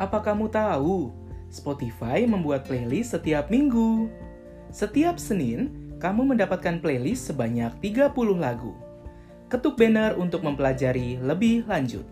Apa kamu tahu, Spotify membuat playlist setiap minggu. Setiap Senin, kamu mendapatkan playlist sebanyak 30 lagu. Ketuk banner untuk mempelajari lebih lanjut.